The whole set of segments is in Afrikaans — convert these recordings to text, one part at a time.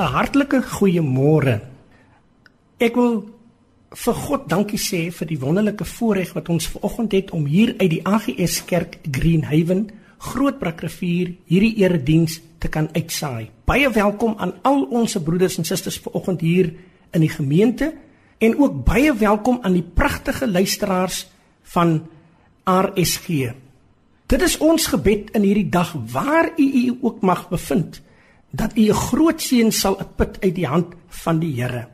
'n Hartlike goeiemôre. Ek wil vir God dankie sê vir die wonderlike voorreg wat ons vanoggend het om hier uit die AGS Kerk Greenhaven, Grootbrakrivier, hierdie erediens te kan uitsaai. Baie welkom aan al ons broeders en susters vanoggend hier in die gemeente en ook baie welkom aan die pragtige luisteraars van RSG. Dit is ons gebed in hierdie dag waar u u ook mag bevind dat u 'n groot seën sal uitput uit die hand van die Here.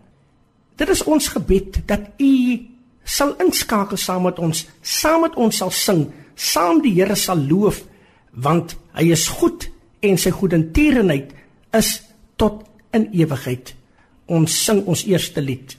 Dit is ons gebed dat u sal inskakel saam met ons, saam met ons sal sing, saam die Here sal loof want hy is goed en sy goedertierenheid is tot in ewigheid. Ons sing ons eerste lied.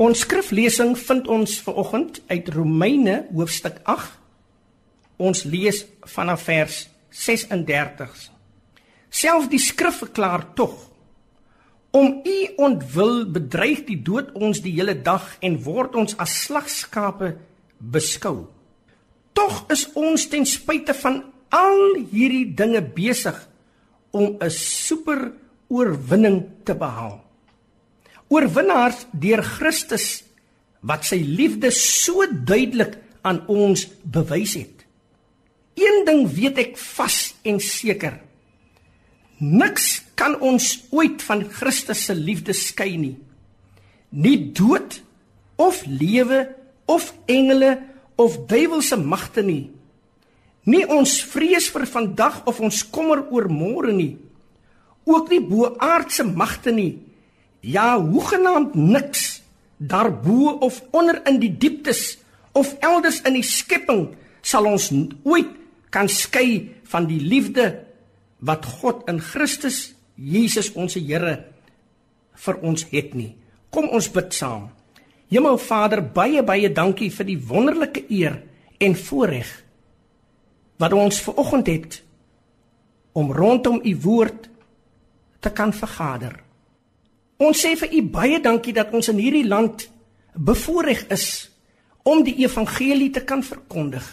Ons skriflesing vind ons vanoggend uit Romeine hoofstuk 8. Ons lees vanaf vers 36. Self die skrif verklaar tog om u ontwil bedreig die dood ons die hele dag en word ons as slagskape beskou. Tog is ons ten spyte van al hierdie dinge besig om 'n super oorwinning te behaal oorwinnaars deur Christus wat sy liefde so duidelik aan ons bewys het. Een ding weet ek vas en seker. Niks kan ons ooit van Christus se liefde skei nie. Nie dood of lewe of engele of duiwelse magte nie. Nie ons vrees vir vandag of ons kommer oor môre nie. Ook nie bo aardse magte nie Ja, hoegenaamd niks daarbo of onder in die dieptes of elders in die skepping sal ons ooit kan skei van die liefde wat God in Christus Jesus ons Here vir ons het nie. Kom ons bid saam. Hemelvader, baie baie dankie vir die wonderlike eer en voorreg wat ons ver oggend het om rondom u woord te kan vergader. Ons sê vir u baie dankie dat ons in hierdie land bevoorreg is om die evangelie te kan verkondig.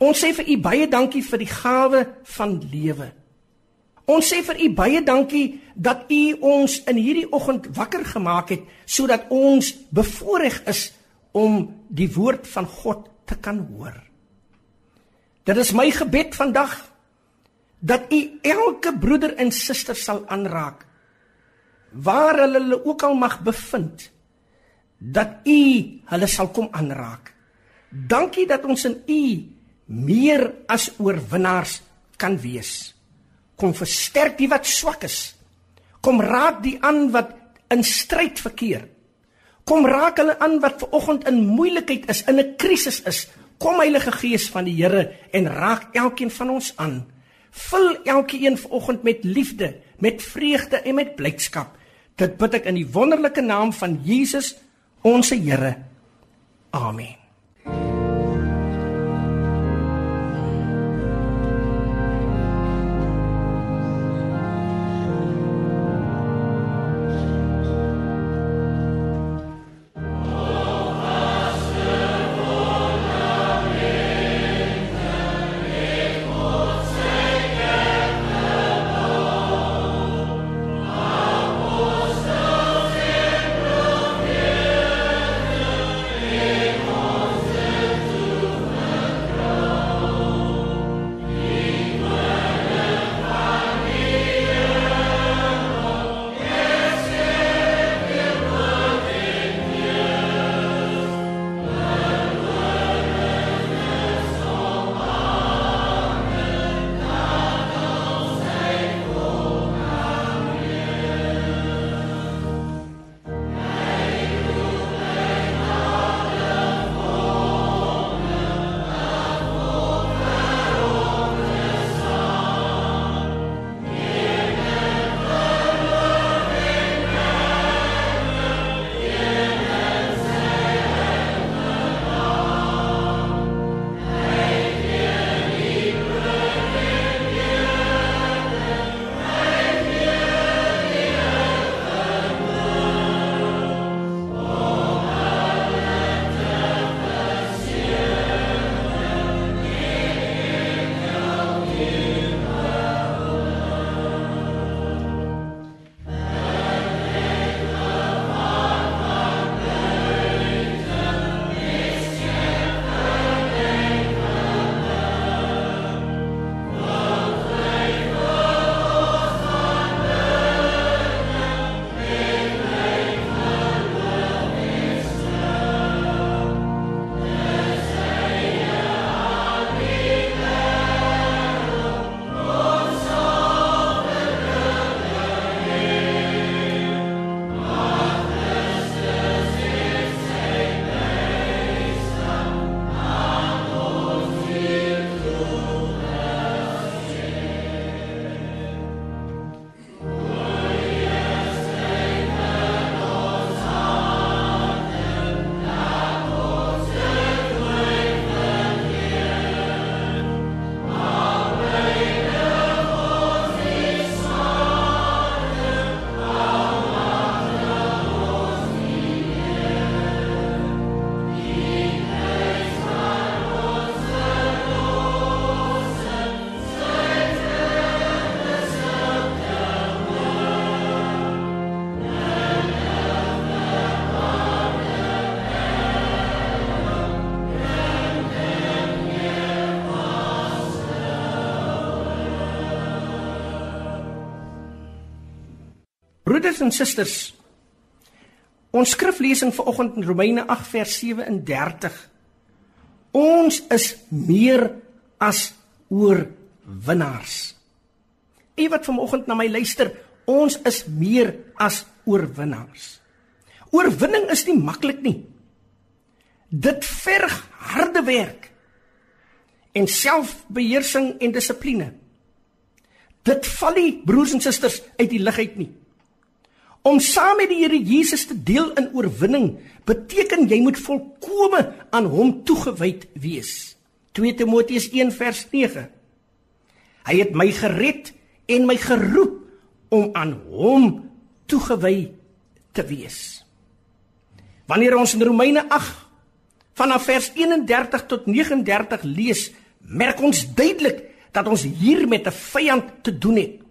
Ons sê vir u baie dankie vir die gawe van lewe. Ons sê vir u baie dankie dat u ons in hierdie oggend wakker gemaak het sodat ons bevoorreg is om die woord van God te kan hoor. Dit is my gebed vandag dat u elke broeder en suster sal aanraak waar hulle hulle ook al mag bevind dat u hulle sal kom aanraak. Dankie dat ons in u meer as oorwinnaars kan wees. Kom versterk die wat swak is. Kom raak die aan wat in stryd verkeer. Kom raak hulle aan wat ver oggend in moeilikheid is, in 'n krisis is. Kom Heilige Gees van die Here en raak elkeen van ons aan. Vul elkeen vanoggend met liefde, met vreugde en met blydskap. Dit bid ek in die wonderlike naam van Jesus, ons Here. Amen. Broeders en susters, ons skriflesing vanoggend in Romeine 8 vers 37. Ons is meer as oorwinnaars. Wie wat vanoggend na my luister, ons is meer as oorwinnaars. Oorwinning is nie maklik nie. Dit verg harde werk en selfbeheersing en dissipline. Dit val nie broers en susters uit die lug uit nie. Om saam met die Here Jesus te deel in oorwinning beteken jy moet volkome aan hom toegewyd wees. 2 Timoteus 1 vers 9. Hy het my gered en my geroep om aan hom toegewy te wees. Wanneer ons in Romeine 8 vanaf vers 31 tot 39 lees, merk ons duidelik dat ons hier met 'n vyand te doen het.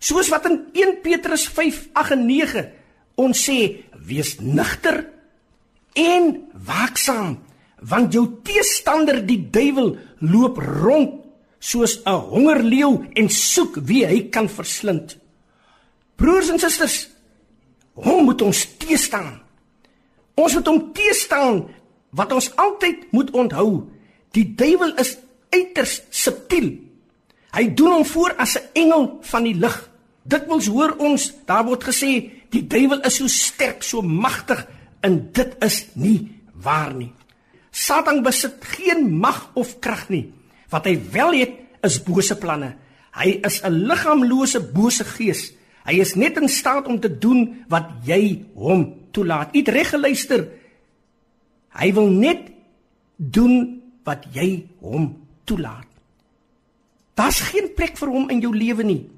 Soos wat in 1 Petrus 5:8 en 9 ons sê, wees nugter en waaksaam, want jou teestander die duiwel loop rond soos 'n hongerleeu en soek wie hy kan verslind. Broers en susters, hom moet ons teestaan. Ons moet hom teestaan wat ons altyd moet onthou. Die duiwel is uiters subtiel. Hy doen hom voor as 'n engel van die lig. Dit wil hoor ons, daar word gesê die duiwel is so sterk, so magtig en dit is nie waar nie. Satan besit geen mag of krag nie. Wat hy wel het is bose planne. Hy is 'n liggaamlose bose gees. Hy is net in staat om te doen wat jy hom toelaat. Eet reg geluister. Hy wil net doen wat jy hom toelaat. Daar's geen plek vir hom in jou lewe nie.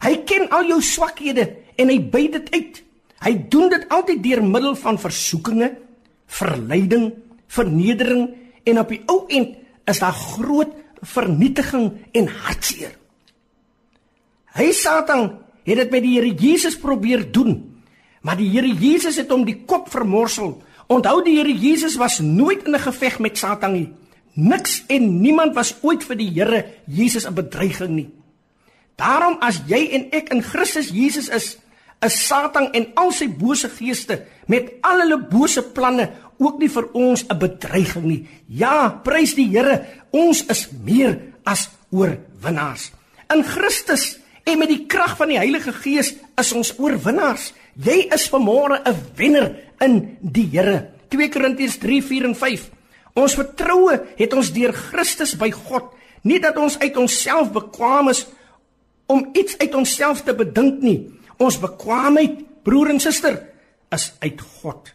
Hy ken al jou swakhede en hy byt dit uit. Hy doen dit altyd deur middel van versoekinge, verleiding, vernedering en op die ou end is daar groot vernietiging en hartseer. Hy Satan het dit met die Here Jesus probeer doen, maar die Here Jesus het hom die kop vermorsel. Onthou die Here Jesus was nooit in 'n geveg met Satan nie. Niks en niemand was ooit vir die Here Jesus 'n bedreiging nie. Daarom as jy en ek in Christus Jesus is, is Satan en al sy bose geeste met al hulle bose planne ook nie vir ons 'n bedreiging nie. Ja, prys die Here, ons is meer as oorwinnaars. In Christus en met die krag van die Heilige Gees is ons oorwinnaars. Jy is vanmôre 'n wenner in die Here. 2 Korintiërs 3:4 en 5. Ons vertroue het ons deur Christus by God, nie dat ons uit onsself bekwam is om iets uit onsself te bedink nie. Ons bekwaamheid, broer en suster, is uit God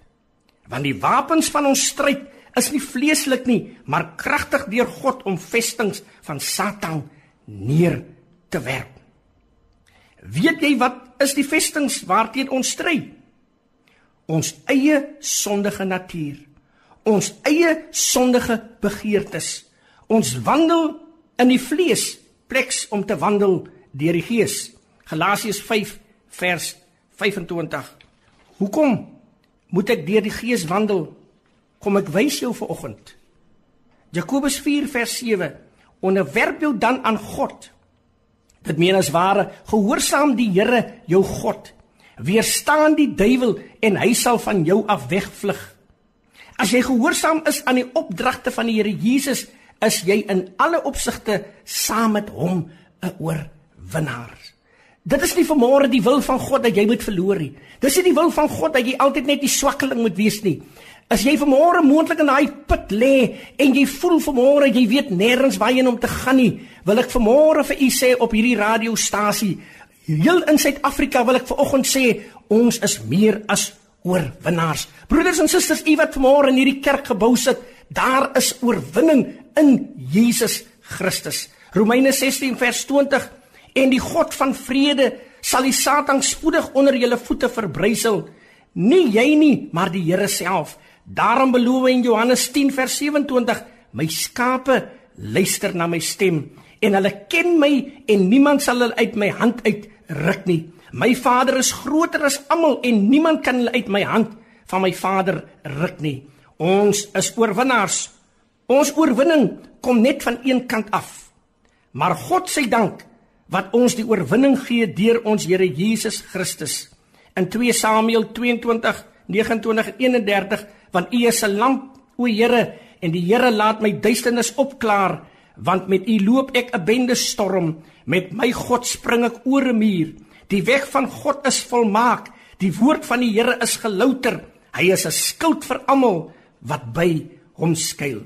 want die wapens van ons stryd is nie vleeslik nie, maar kragtig deur God om vestings van Satan neer te werp. Weet jy wat is die vestings waarteen ons stry? Ons eie sondige natuur. Ons eie sondige begeertes. Ons wandel in die vlees pleks om te wandel deur die gees. Galasiërs 5 vers 25. Hoekom moet ek deur die gees wandel. Kom ek wys jou vanoggend. Jakobus 4 vers 7. Onderwerp jou dan aan God. Dit meen as ware gehoorsaam die Here jou God. Weerstaan die duiwel en hy sal van jou af wegvlug. As jy gehoorsaam is aan die opdragte van die Here Jesus, is jy in alle opsigte saam met hom 'n oorwinnaar. Dit is nie vanmôre die wil van God dat jy moet verloor nie. Dis nie die wil van God dat jy altyd net die swakkeling moet wees nie. As jy vanmôre moontlik in daai put lê en jy voel vanmôre jy weet nêrens waarheen om te gaan nie, wil ek vanmôre vir u sê op hierdie radiostasie, heel in Suid-Afrika wil ek vanoggend sê, ons is meer as oorwinnaars. Broeders en susters, u wat vanmôre in hierdie kerk gebou sit, daar is oorwinning in Jesus Christus. Romeine 16 vers 20 en die God van vrede sal die Satan spoedig onder julle voete verbrysel. Nie jy nie, maar die Here self. Daarom beloof hy in Johannes 10 vers 27: My skape luister na my stem en hulle ken my en niemand sal hulle uit my hand uit ruk nie. My Vader is groter as almal en niemand kan hulle uit my hand van my Vader ruk nie. Ons is oorwinnaars. Ons oorwinning kom net van een kant af. Maar God se dank wat ons die oorwinning gee deur ons Here Jesus Christus. In 2 Samuel 22 29 31 want U is 'n lamp o Here en die Here laat my duisternis opklaar want met U loop ek 'n bende storm. Met my God spring ek oor 'n muur. Die weg van God is volmaak. Die woord van die Here is gelouter. Hy is 'n skild vir almal wat by hom skuil.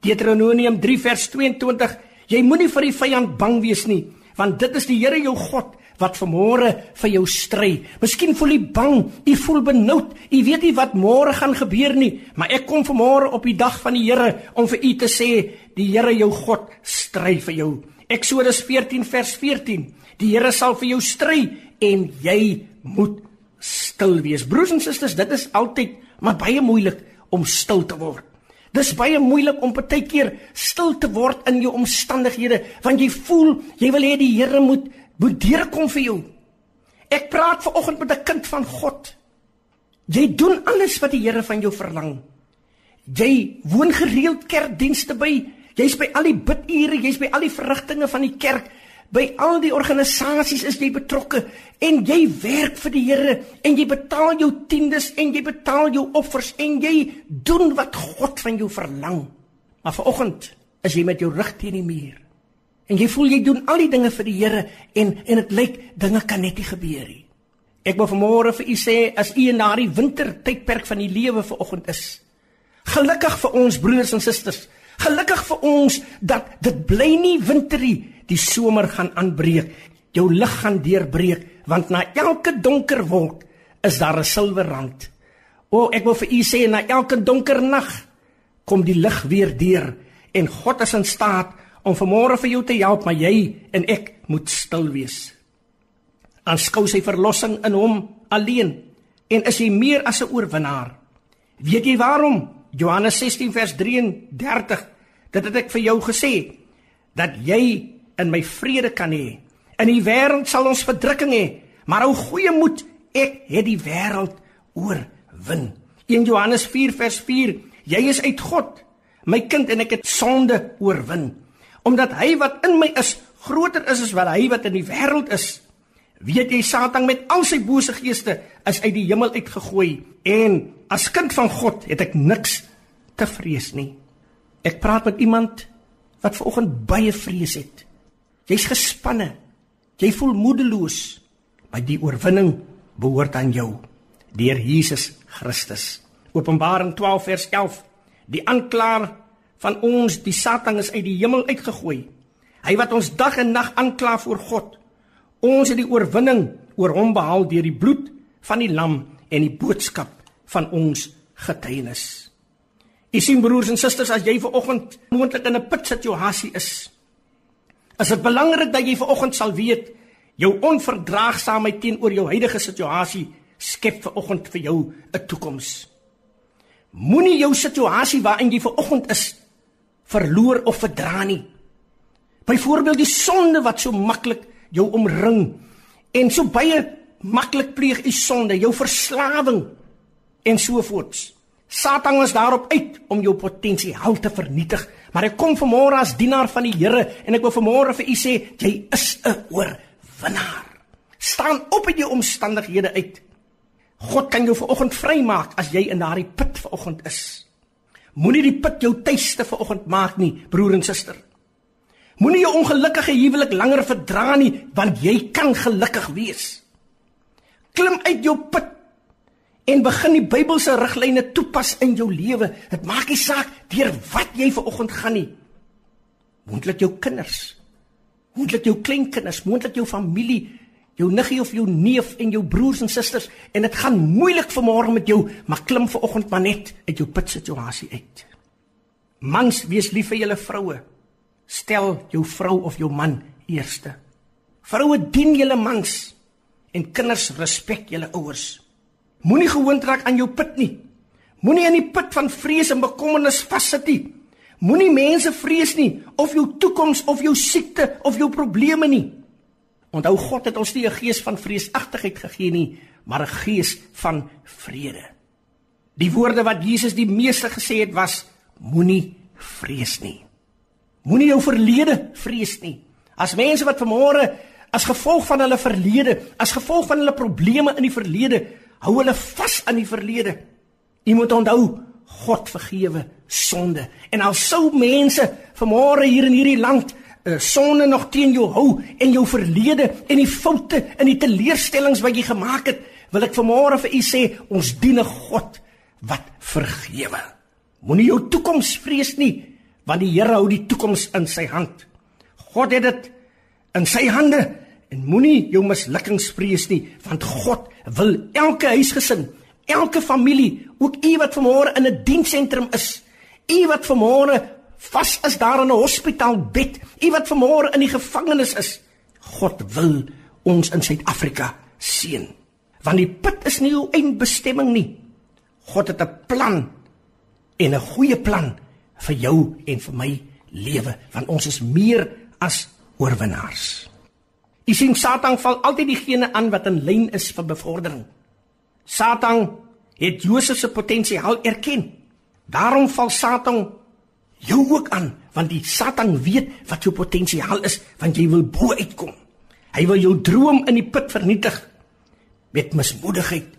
Deuteronomium 3 vers 22 jy moenie vir die vyand bang wees nie want dit is die Here jou God wat vanmôre vir jou stry. Miskien voel jy bang, jy voel benoud, jy weet nie wat môre gaan gebeur nie, maar ek kom vanmôre op die dag van die Here om vir u te sê, die Here jou God stry vir jou. Eksodus 14 vers 14. Die Here sal vir jou stry en jy moet stil wees. Broers en susters, dit is altyd maar baie moeilik om stil te word. Dis baie moeilik om baie keer stil te word in jou omstandighede want jy voel jy wil hê die Here moet moet deurkom vir jou. Ek praat ver oggend met 'n kind van God. Jy doen alles wat die Here van jou verlang. Jy woon gereeld kerkdienste by. Jy's by al die bidure, jy's by al die verrigtinge van die kerk. By al die organisasies is jy betrokke en jy werk vir die Here en jy betaal jou tiendes en jy betaal jou offers en jy doen wat God van jou verlang. Maar vanoggend is jy met jou rug teen die muur. En jy voel jy doen al die dinge vir die Here en en dit lyk dinge kan net nie gebeur nie. Ek wil vanmôre vir u sê as u in daardie wintertydperk van die lewe vanoggend is. Gelukkig vir ons broers en susters. Gelukkig vir ons dat dit bly nie winter nie die somer gaan aanbreek, jou lig gaan deurbreek, want na elke donker wolk is daar 'n silwer rand. O, ek wil vir u sê na elke donker nag kom die lig weer deur en God is in staat om vanmôre vir jou te help, maar jy en ek moet stil wees. Aanskou sy verlossing in hom alleen en is hy meer as 'n oorwinnaar. Weet jy waarom? Johannes 16 vers 33. Dit het ek vir jou gesê dat jy in my vrede kan hê. In die wêreld sal ons verdrukking hê, maar hou goeie moed, ek het die wêreld oorwin. 1 Johannes 4 vers 4: Jy is uit God, my kind en ek het sonde oorwin, omdat hy wat in my is groter is as wat hy wat in die wêreld is. Weet jy Satan met al sy bose geeste is uit die hemel uitgegooi en as kind van God het ek niks te vrees nie. Ek praat met iemand wat vanoggend baie vrees het. Jy's gespanne. Jy voel moedeloos. Maar die oorwinning behoort aan jou deur Jesus Christus. Openbaring 12 vers 11. Die aanklaer van ons, die Satan is uit die hemel uitgegooi. Hy wat ons dag en nag aankla voor God. Ons het die oorwinning oor hom behaal deur die bloed van die lam en die boodskap van ons getuienis. U sien broers en susters as jy ver oggend moontlik in 'n put situasie is, is dit belangrik dat jy vanoggend sal weet jou onverdraagsaamheid teenoor jou huidige situasie skep vanoggend vir jou 'n toekoms. Moenie jou situasie waarin jy vanoggend is verloor of verdra nie. Byvoorbeeld die sonde wat so maklik jou omring en so baie maklik pleeg u sonde, jou verslawing en so voorts. Satan is daarop uit om jou potensiaal te vernietig. Maar ek kom vanmôre as dienaar van die Here en ek wil vanmôre vir u sê jy is 'n oorwinnaar. Staan op uit jou omstandighede uit. God kan jou vanoggend vrymaak as jy in daardie put vanoggend is. Moenie die put jou tuiste vanoggend maak nie, broer en suster. Moenie jou ongelukkige huwelik langer verdra nie, want jy kan gelukkig wees. Klim uit jou put en begin die Bybelse riglyne toepas in jou lewe. Dit maak nie saak deur wat jy ver oggend gaan nie. Moontlik jou kinders. Moontlik jou kleinkinders, moontlik jou familie, jou niggie of jou neef en jou broers en susters en dit gaan moeilik vanmôre met jou, maar klim ver oggend maar net uit jou put situasie uit. Mans, wees lief vir julle vroue. Stel jou vrou of jou man eerste. Vroue dien julle mans en kinders respek julle ouers. Moenie gewoond raak aan jou put nie. Moenie in die put van vrees en bekommernis vassit nie. Moenie mense vrees nie of jou toekoms of jou siekte of jou probleme nie. Onthou God het ons nie 'n gees van vreesagtigheid gegee nie, maar 'n gees van vrede. Die woorde wat Jesus die meeste gesê het was: Moenie vrees nie. Moenie jou verlede vrees nie. As mense wat vanmôre as gevolg van hulle verlede, as gevolg van hulle probleme in die verlede, hou hulle vas aan die verlede. Jy moet onthou, God vergewe sonde. En al sou mense vanmôre hier in hierdie land uh, sonde nog teen jou hou en jou verlede en die foute en die teleurstellings wat jy gemaak het, wil ek vanmôre vir u sê, ons dien 'n God wat vergewe. Moenie jou toekoms vrees nie, want die Here hou die toekoms in sy hand. God het dit in sy hande en moenie jou mislukkings vrees nie, want God wil elke huisgesin, elke familie, ook u wat vanmôre in 'n diensentrum is, u wat vanmôre vas is daar in 'n hospitaalbed, u wat vanmôre in die gevangenis is, God wil ons in Suid-Afrika seën. Want die put is nie jou eindbestemming nie. God het 'n plan en 'n goeie plan vir jou en vir my lewe, want ons is meer as oorwinnaars. Jy sien Satan val altyd diegene aan wat in lyn is vir bevordering. Satan het Josef se potensiaal erken. Daarom val Satan jou ook aan, want die Satan weet wat jou potensiaal is, want jy wil bo uitkom. Hy wil jou droom in die put vernietig met mismoedigheid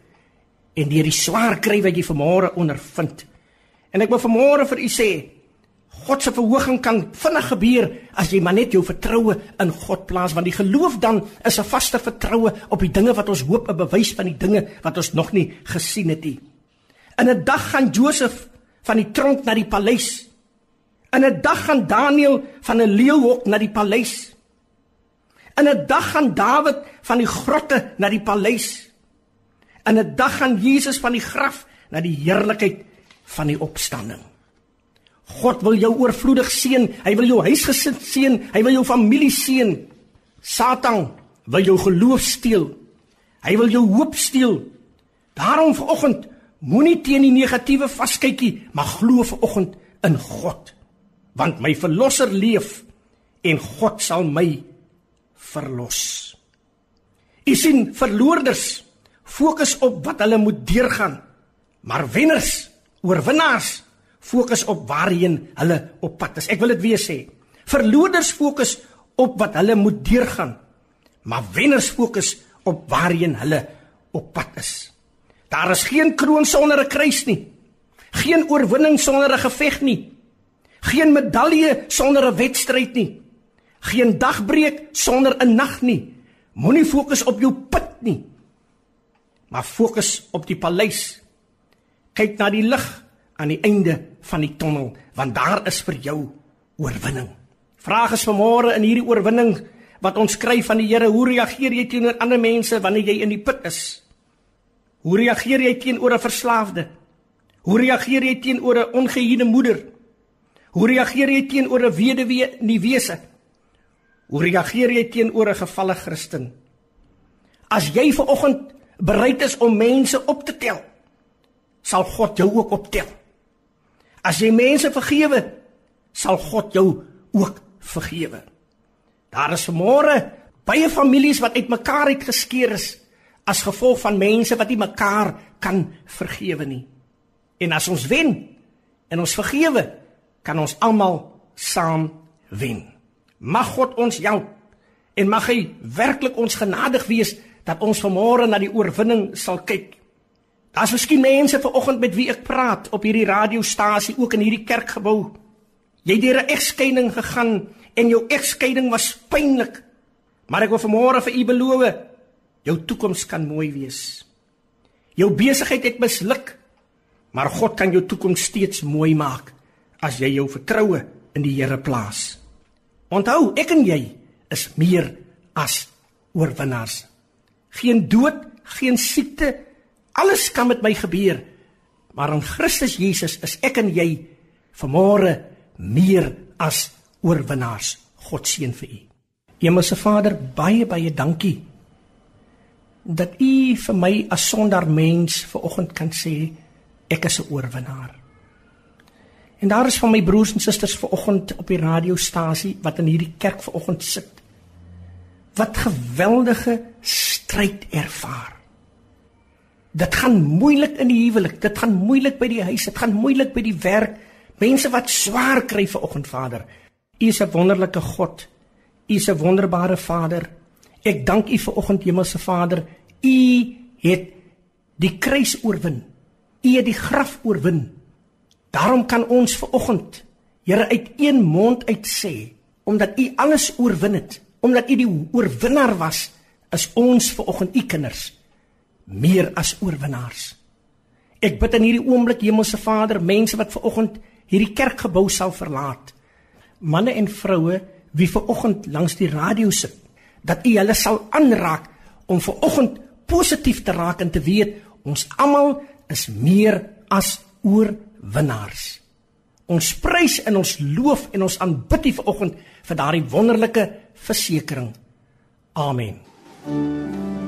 en deur die swaar kry wat jy vanmôre ondervind. En ek wil vanmôre vir u sê, God se verhoging kan vinnig gebeur as jy maar net jou vertroue in God plaas want die geloof dan is 'n vaste vertroue op die dinge wat ons hoop 'n bewys van die dinge wat ons nog nie gesien het nie. In 'n dag gaan Josef van die tronk na die paleis. In 'n dag gaan Daniël van 'n leeuhok na die paleis. In 'n dag gaan Dawid van die grotte na die paleis. In 'n dag gaan Jesus van die graf na die heerlikheid van die opstanding. God wil jou oorvloedig seën. Hy wil jou huisgesin seën. Hy wil jou familie seën. Satan wil jou geloof steel. Hy wil jou hoop steel. Daarom vanoggend moenie teen die negatiewe vaskykie, maar glo vanoggend in God. Want my verlosser leef en God sal my verlos. U sien, verloorders fokus op wat hulle moet deurgaan, maar wenners, oorwinnaars fokus op waarheen hulle op pad is. Ek wil dit weer sê. Verloders fokus op wat hulle moet deurgaan, maar wenners fokus op waarheen hulle op pad is. Daar is geen kroon sonder 'n kruis nie. Geen oorwinning sonder 'n geveg nie. Geen medalje sonder 'n wedstryd nie. Geen dagbreek sonder 'n nag nie. Moenie fokus op jou put nie. Maar fokus op die paleis. Kyk na die lig aan die einde van die tonnel, want daar is vir jou oorwinning. Vraag is vanmôre in hierdie oorwinning wat ons kry van die Here, hoe reageer jy teenoor ander mense wanneer jy in die put is? Hoe reageer jy teenoor 'n verslaafde? Hoe reageer jy teenoor 'n ongehuide moeder? Hoe reageer jy teenoor 'n weduwee nie wese? Hoe reageer jy teenoor 'n gevalle Christen? As jy ver oggend bereid is om mense op te tel, sal God jou ook optel. As jy mense vergewe, sal God jou ook vergewe. Daar is môre baie families wat uitmekaar het geskeur is as gevolg van mense wat nie mekaar kan vergewe nie. En as ons wen en ons vergewe, kan ons almal saam wen. Mag God ons help en mag hy werklik ons genadig wees dat ons vanmôre na die oorwinning sal kyk. Daar's miskien mense vanoggend met wie ek praat op hierdie radiostasie ook in hierdie kerkgebou. Jy het deur 'n egskeiding gegaan en jou egskeiding was pynlik. Maar ek wil vanmôre vir u beloof, jou toekoms kan mooi wees. Jou besigheid het misluk, maar God kan jou toekoms steeds mooi maak as jy jou vertroue in die Here plaas. Onthou, ek en jy is meer as oorwinnaars. Geen dood, geen siekte, Alles kan met my gebeur, maar in Christus Jesus is ek en jy vanmôre meer as oorwinnaars. God seën vir u. Hemelse Vader, baie baie dankie dat u vir my as sondaar mens vanoggend kan sê ek is 'n oorwinnaar. En daar is van my broers en susters vanoggend op die radiostasie wat in hierdie kerk vanoggend sit. Wat geweldige stryd ervaar. Dit gaan moeilik in die huwelik, dit gaan moeilik by die huis, dit gaan moeilik by die werk. Mense wat swaar kry vir oggend Vader. U is 'n wonderlike God. U is 'n wonderbare Vader Ek dank U vir oggend Hemelse Vader. U het die kruis oorwin. U het die graf oorwin. Daarom kan ons ver oggend Here uit een mond uit sê omdat U alles oorwin het, omdat U die oorwinnaar was, is ons ver oggend U kinders meer as oorwinnaars. Ek bid in hierdie oomblik Hemelse Vader, mense wat ver oggend hierdie kerkgebou sal verlaat. Manne en vroue wie ver oggend langs die radio sit, dat U hulle sal aanraak om ver oggend positief te raak en te weet ons almal is meer as oorwinnaars. Ons prys en ons loof en ons aanbid U vanoggend vir daardie wonderlike versekering. Amen. Kom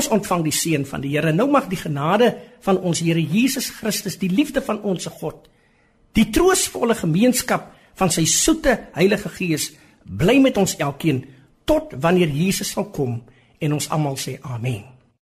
ons ontvang die seën van die Here. Nou mag die genade van ons Here Jesus Christus, die liefde van ons God, die troostvolle gemeenskap van sy soete Heilige Gees bly met ons elkeen tot wanneer Jesus sal kom en ons almal sê amen.